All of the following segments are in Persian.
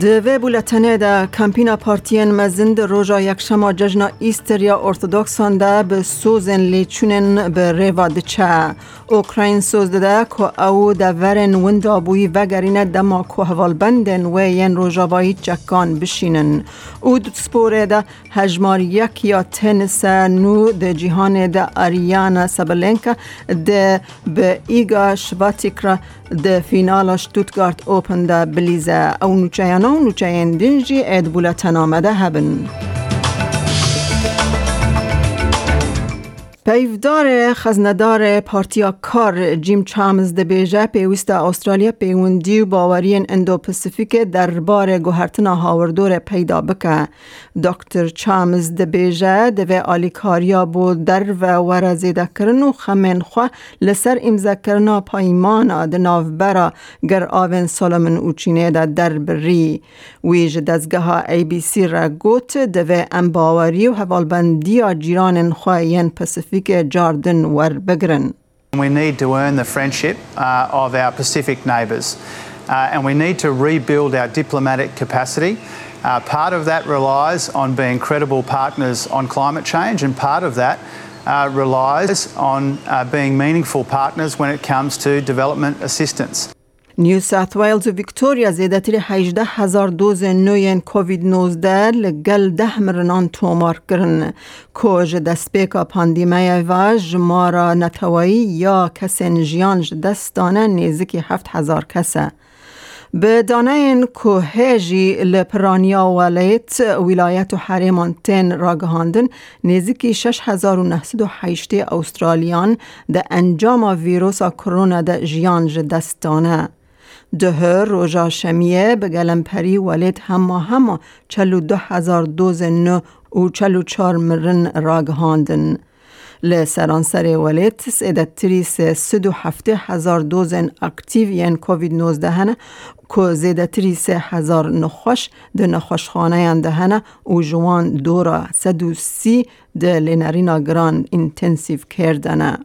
کردینه دوی بولتنه ده کمپینا پارتین مزند روژا یکشما ججنا ایستر یا ده به سوزن لیچونن به ریوا دچه اوکراین سوز ده که او ده ورن وندابوی وگرینه دما که حوال بندن و ین روژاوایی چکان بشینن او دو سپوره ده هجمار یک یا تنس نو ده جیهان ده آریانا سبلنکا ده به ایگا شباتیکرا ده فینال شتوتگارت اوپن ده بلیزه او نوچه نوچه دنجی اد بولتن آمده هبن. پیودار خزندار پارتیا کار. جیم چامز ده بیجه پیوست استرالیا پیوندی و باورین اندو پسیفیک دربار گوهرتنا هاوردور پیدا بکه. دکتر چامز و آلیکاریا بو در و ورزیده کرن و خمین خواه لسر امزه کرنا پایمان ده ناوبرا گر آوین سولمن اوچینه ده در بری. ویج دزگه ها ای بی سی را گوت و امباوری و حوالبندی جیران خواه پسیفیک We need to earn the friendship uh, of our Pacific neighbours uh, and we need to rebuild our diplomatic capacity. Uh, part of that relies on being credible partners on climate change and part of that uh, relies on uh, being meaningful partners when it comes to development assistance. نیو ساوت ویلز و ویکتوریا زیدتر 18 هزار دوز نوین کووید 19 لگل ده مرنان تومار کرن. کج دست بیکا پاندیمه و جمارا نتوایی یا کسین جیان دستانه نیزکی هفت هزار کسه. به دانه این که هجی لپرانیا ولیت ولایت و حریمان تن را گهاندن نزدیکی 6908 استرالیان ده انجام ویروس کرونا ده جیان دستانه. ده روژا شمیه به گلمپری ولید همه همه چلو دو هزار دوز نو و چلو چار مرن راگهاندن. لسرانسر ولید سیدت تریس سدو هفته هزار دوزن اکتیو ین کووید نوزده هنه که زیده تریس هزار نخوش ده نخوش خانه دهنه و جوان دورا سدو سی ده لینرینا گران انتنسیو کردنه.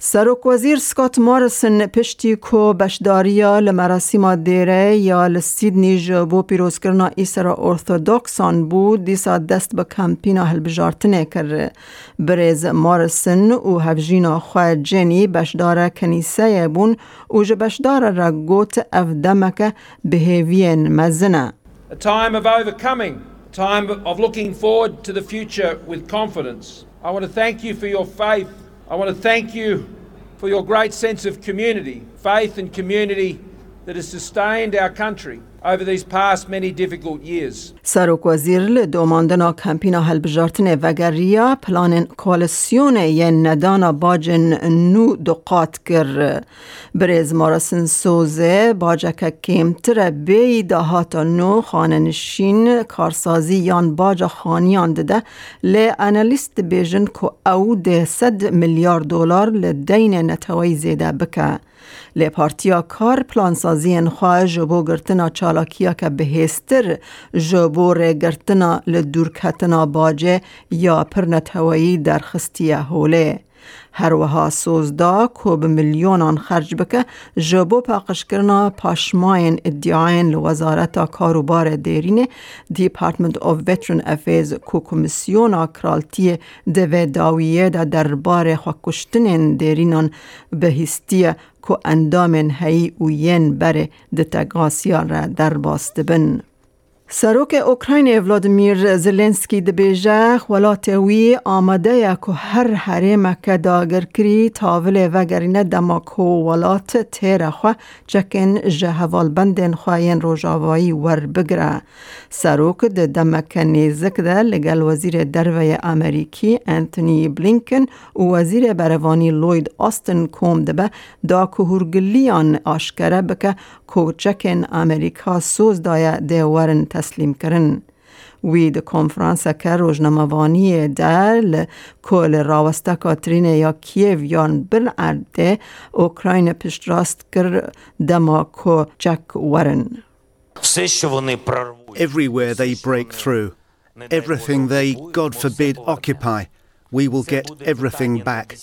سروک وزیر سکات مارسن پشتی کو بشداریا لمراسیم دیره یا لسیدنی جبو پیروز کرنا ایسرا ارثودکسان بود دیسا دست به کمپینا هلبجارتنه کر برز مارسن و هفجینا خواه جنی بشدار کنیسه بون و بشدار را گوت افدمک بهیوین مزنه A time of overcoming, a time of looking forward to the future with confidence. I want to thank you for your faith I want to thank you for your great sense of community, faith and community سروک وزیر لدوماندنا کمپینا هلبجارتن وگریا پلان کوالسیون ی ندانا باجن نو دقات کر برز مارسن سوزه باجک کمتر بی دهات نو خاننشین کارسازی یان باج خانیان دده لی انالیست بیجن که او ده صد میلیارد دلار لدین نتوی زیده بکه. لی پارتیا کار پلانسازی خواه جبو گرتنا چالاکیا که بهستر جبو ره گرتنا لدورکتنا باجه یا پرنت هوایی در خستیه هوله. هر وها سوزدا کو به میلیونان خرج بکه جبو پاقش کرنا پاشماین ادعاین لوزارت کاروبار دیرینه دیپارتمنت آف ویترن افیز کو کمیسیون کرالتی دوی داویه دا دربار خوکشتن دیرینان به هستیه که اندام هی و ین بره دتگاسیا را در بن. سروک اوکراین ولادیمیر زلنسکی دبیجه ولات وی آمده یا که هر حریم که داگر کری تاول و گرینه دماکو ولات تیر خو چکن جهوال بندن خواین روژاوایی ور بگره. سروک ده دمک نیزک ده لگل وزیر دروی امریکی انتونی بلینکن و وزیر بروانی لوید آستن کوم دبه دا که هرگلیان آشکره بکه که چکن امریکا سوز دایه ده ورن تسلیم کرن. وی د کنفرانس که روزنامه‌وانی دل کل راوسته کاترین یا کیو یان بر ارده اوکراین پشت راست کر دما کو چک ورن. Everywhere they break through, everything they, God forbid, occupy, we will get everything back.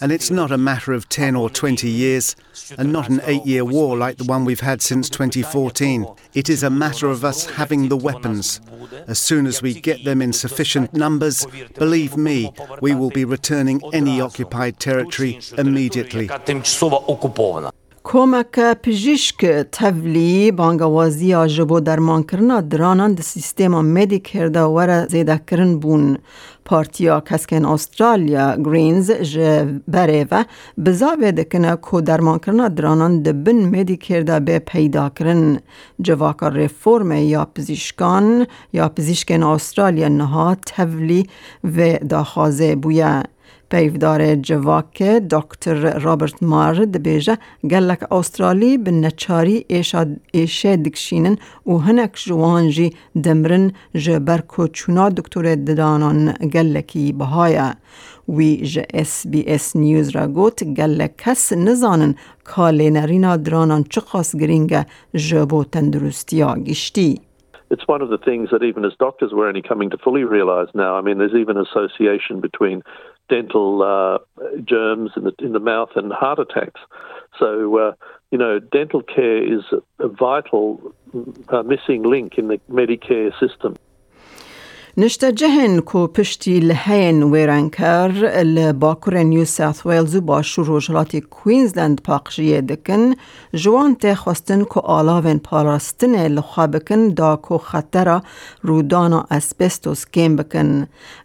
And it's not a matter of 10 or 20 years, and not an eight year war like the one we've had since 2014. It is a matter of us having the weapons. As soon as we get them in sufficient numbers, believe me, we will be returning any occupied territory immediately. کمک پزشک تولی بانگوازی آجبو در مانکرنا درانند سیستم مدیکر دا وره زیده کرن بون پارتیا کسکن استرالیا گرینز جه بره و بزاوه دکنه که در مانکرنا درانند بن مدیکر دا به پیدا کرن جواکا ریفورم یا پزشکان یا پزشکن استرالیا نها تولی و داخازه بویا پیودار جواک دکتر رابرت مار دبیجه گلک استرالی به نچاری ایشه دکشینن و هنک جوانجی دمرن جبر کوچونا دکتر ددانان گلکی بهایه وی ج اس بی اس نیوز را گوت گلک کس نزانن کالی نرینا درانان چقاس گرینگه جبو تندرستیا گشتی. it's one of the things that even as doctors we're only coming to fully realise now. I mean, there's even association between dental uh, germs in the in the mouth and heart attacks. So, uh, you know, dental care is a vital uh, missing link in the Medicare system. نشته جهن کو پشتی لحین ویرانکر لباکور نیو ساوت ویلز و باشور روژلات کوینزلند پاقشیه دکن جوان ته خواستن کو آلاوین پاراستن لخوابکن دا کو خطر رودانا اسبستوس کم بکن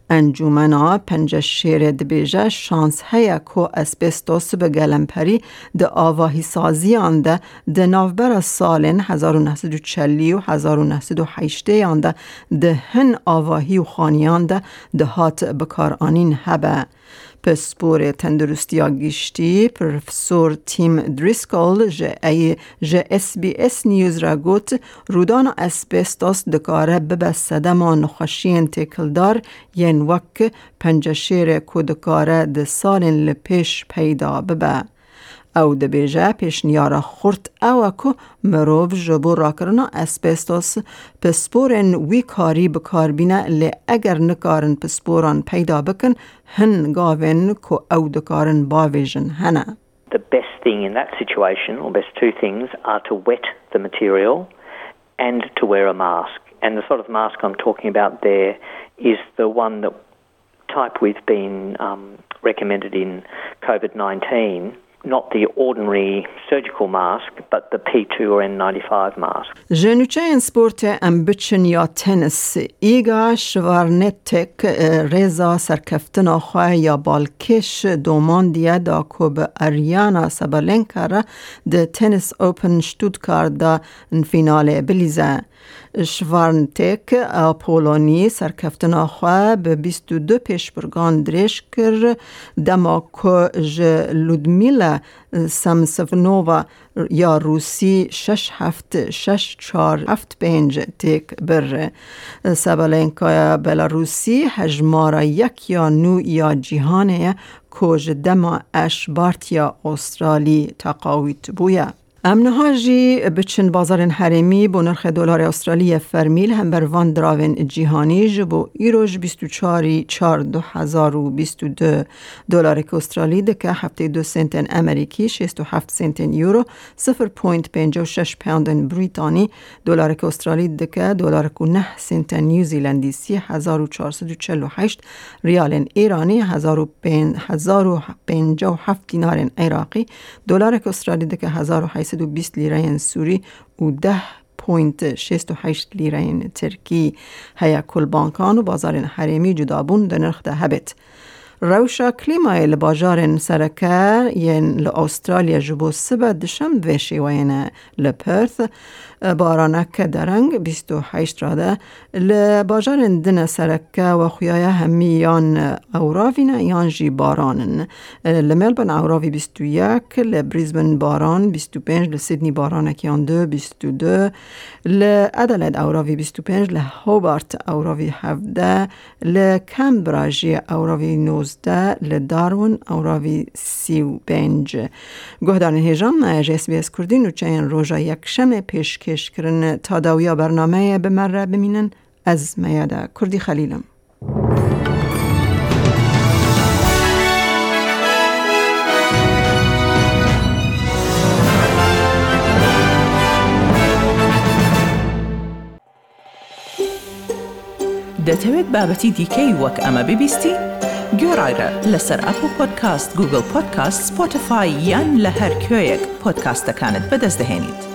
انجومنا پنج شیر دبیجه شانس هیا کو اسبستوس به گلمپری ده آواهی سازیان ده ده نوبر سالن 1940 و 1908 یانده ده هن آواهی و خانیان ده ده هات بکار آنین هبه. پسپور تندرستی گشتی پروفسور تیم دریسکل جه, جه اس بی اس نیوز را گوت رودان اسبستاس دکاره ببه سدما نخشین تکلدار ین وک پنجشیر کودکاره ده سالین لپیش پیدا ببه. او دبیجه پیشنیارا خورد او کو مروف جبو راکرنا اسبستوس پسپورن وی کاری بکار بینه لی اگر نکارن پسپوران پیدا بکن هن گاوین کو او دکارن باویجن هنه The best thing in that situation, or best two things, are to wet the material and to wear a mask. And the sort of mask I'm talking about there is the one that type we've been um, recommended in COVID 19 not the ordinary surgical mask, but the P2 or N95 mask. جنوچه سپورت ام بچن یا تنس ایگا شوارنتک رزا سرکفتن آخواه یا بالکش دومان دیه دا کوب اریانا سبالنکا را ده تنس اوپن شتودکار دا فینال بلیزه. شوارنتک پولونی سرکفتن آخواه به 22 پیشبرگان دریش کر دما که لودمیلا سمسفنووا یا روسی شش هفت شش چار هفت پنج تک بر. سبالنکا بلاروسی هجمارا یک یا نو یا جیهانه کج دما اش بارتیا استرالی تقاویت بویا. امنها جی بچن بازار حرمی بو نرخ دلار استرالی فرمیل هم بر وان دراون جیهانی جبو ایروش 24 4 2022 دلار استرالی دکه هفته دو سنت امریکی 67 سنت یورو 0.56 پوند بریتانی دلار استرالی دکه دلار کو 9 سنت نیوزیلندی 3448 ریال ایرانی 1057 دینار عراقی دلار استرالی دکه 1800 120 لیره سوری و ده پوینت 68 لیره ترکی هیا کل بانکان و بازار حریمی جدابون در نرخ ده هبت. روشا کلیمای لباجار سرکه ین لأسترالیا جبو سبا دشم وشی وین لپرث بارانک درنگ 28 راده لباجار دن سرکه و خویای همیان اوراوین یان جی بارانن. لملبن اوراوی 21 لبریزبن باران 25 لسیدنی بارانک یان دو 22 لادلد اوراوی 25 لهوبارت اوراوی 17 لکمبرا جی اوراوی 19 نوزده لدارون او راوی سی و بینج گهدان هیجان اس بی اس کردی نوچه این روژا یک شم پیشکش کرن تا داویا برنامه بمره بمینن از میاده کردی خلیلم دەتەوێت بابەتی دیکەی وەک ئەمە ببیستی؟ گۆڕایرە لەسەر ئەپ و پۆدکاست گوگل پۆدکاست سپۆتفاای یان لە هەر کوێیەک پۆدکاستەکانت بەدەستدەێنیت.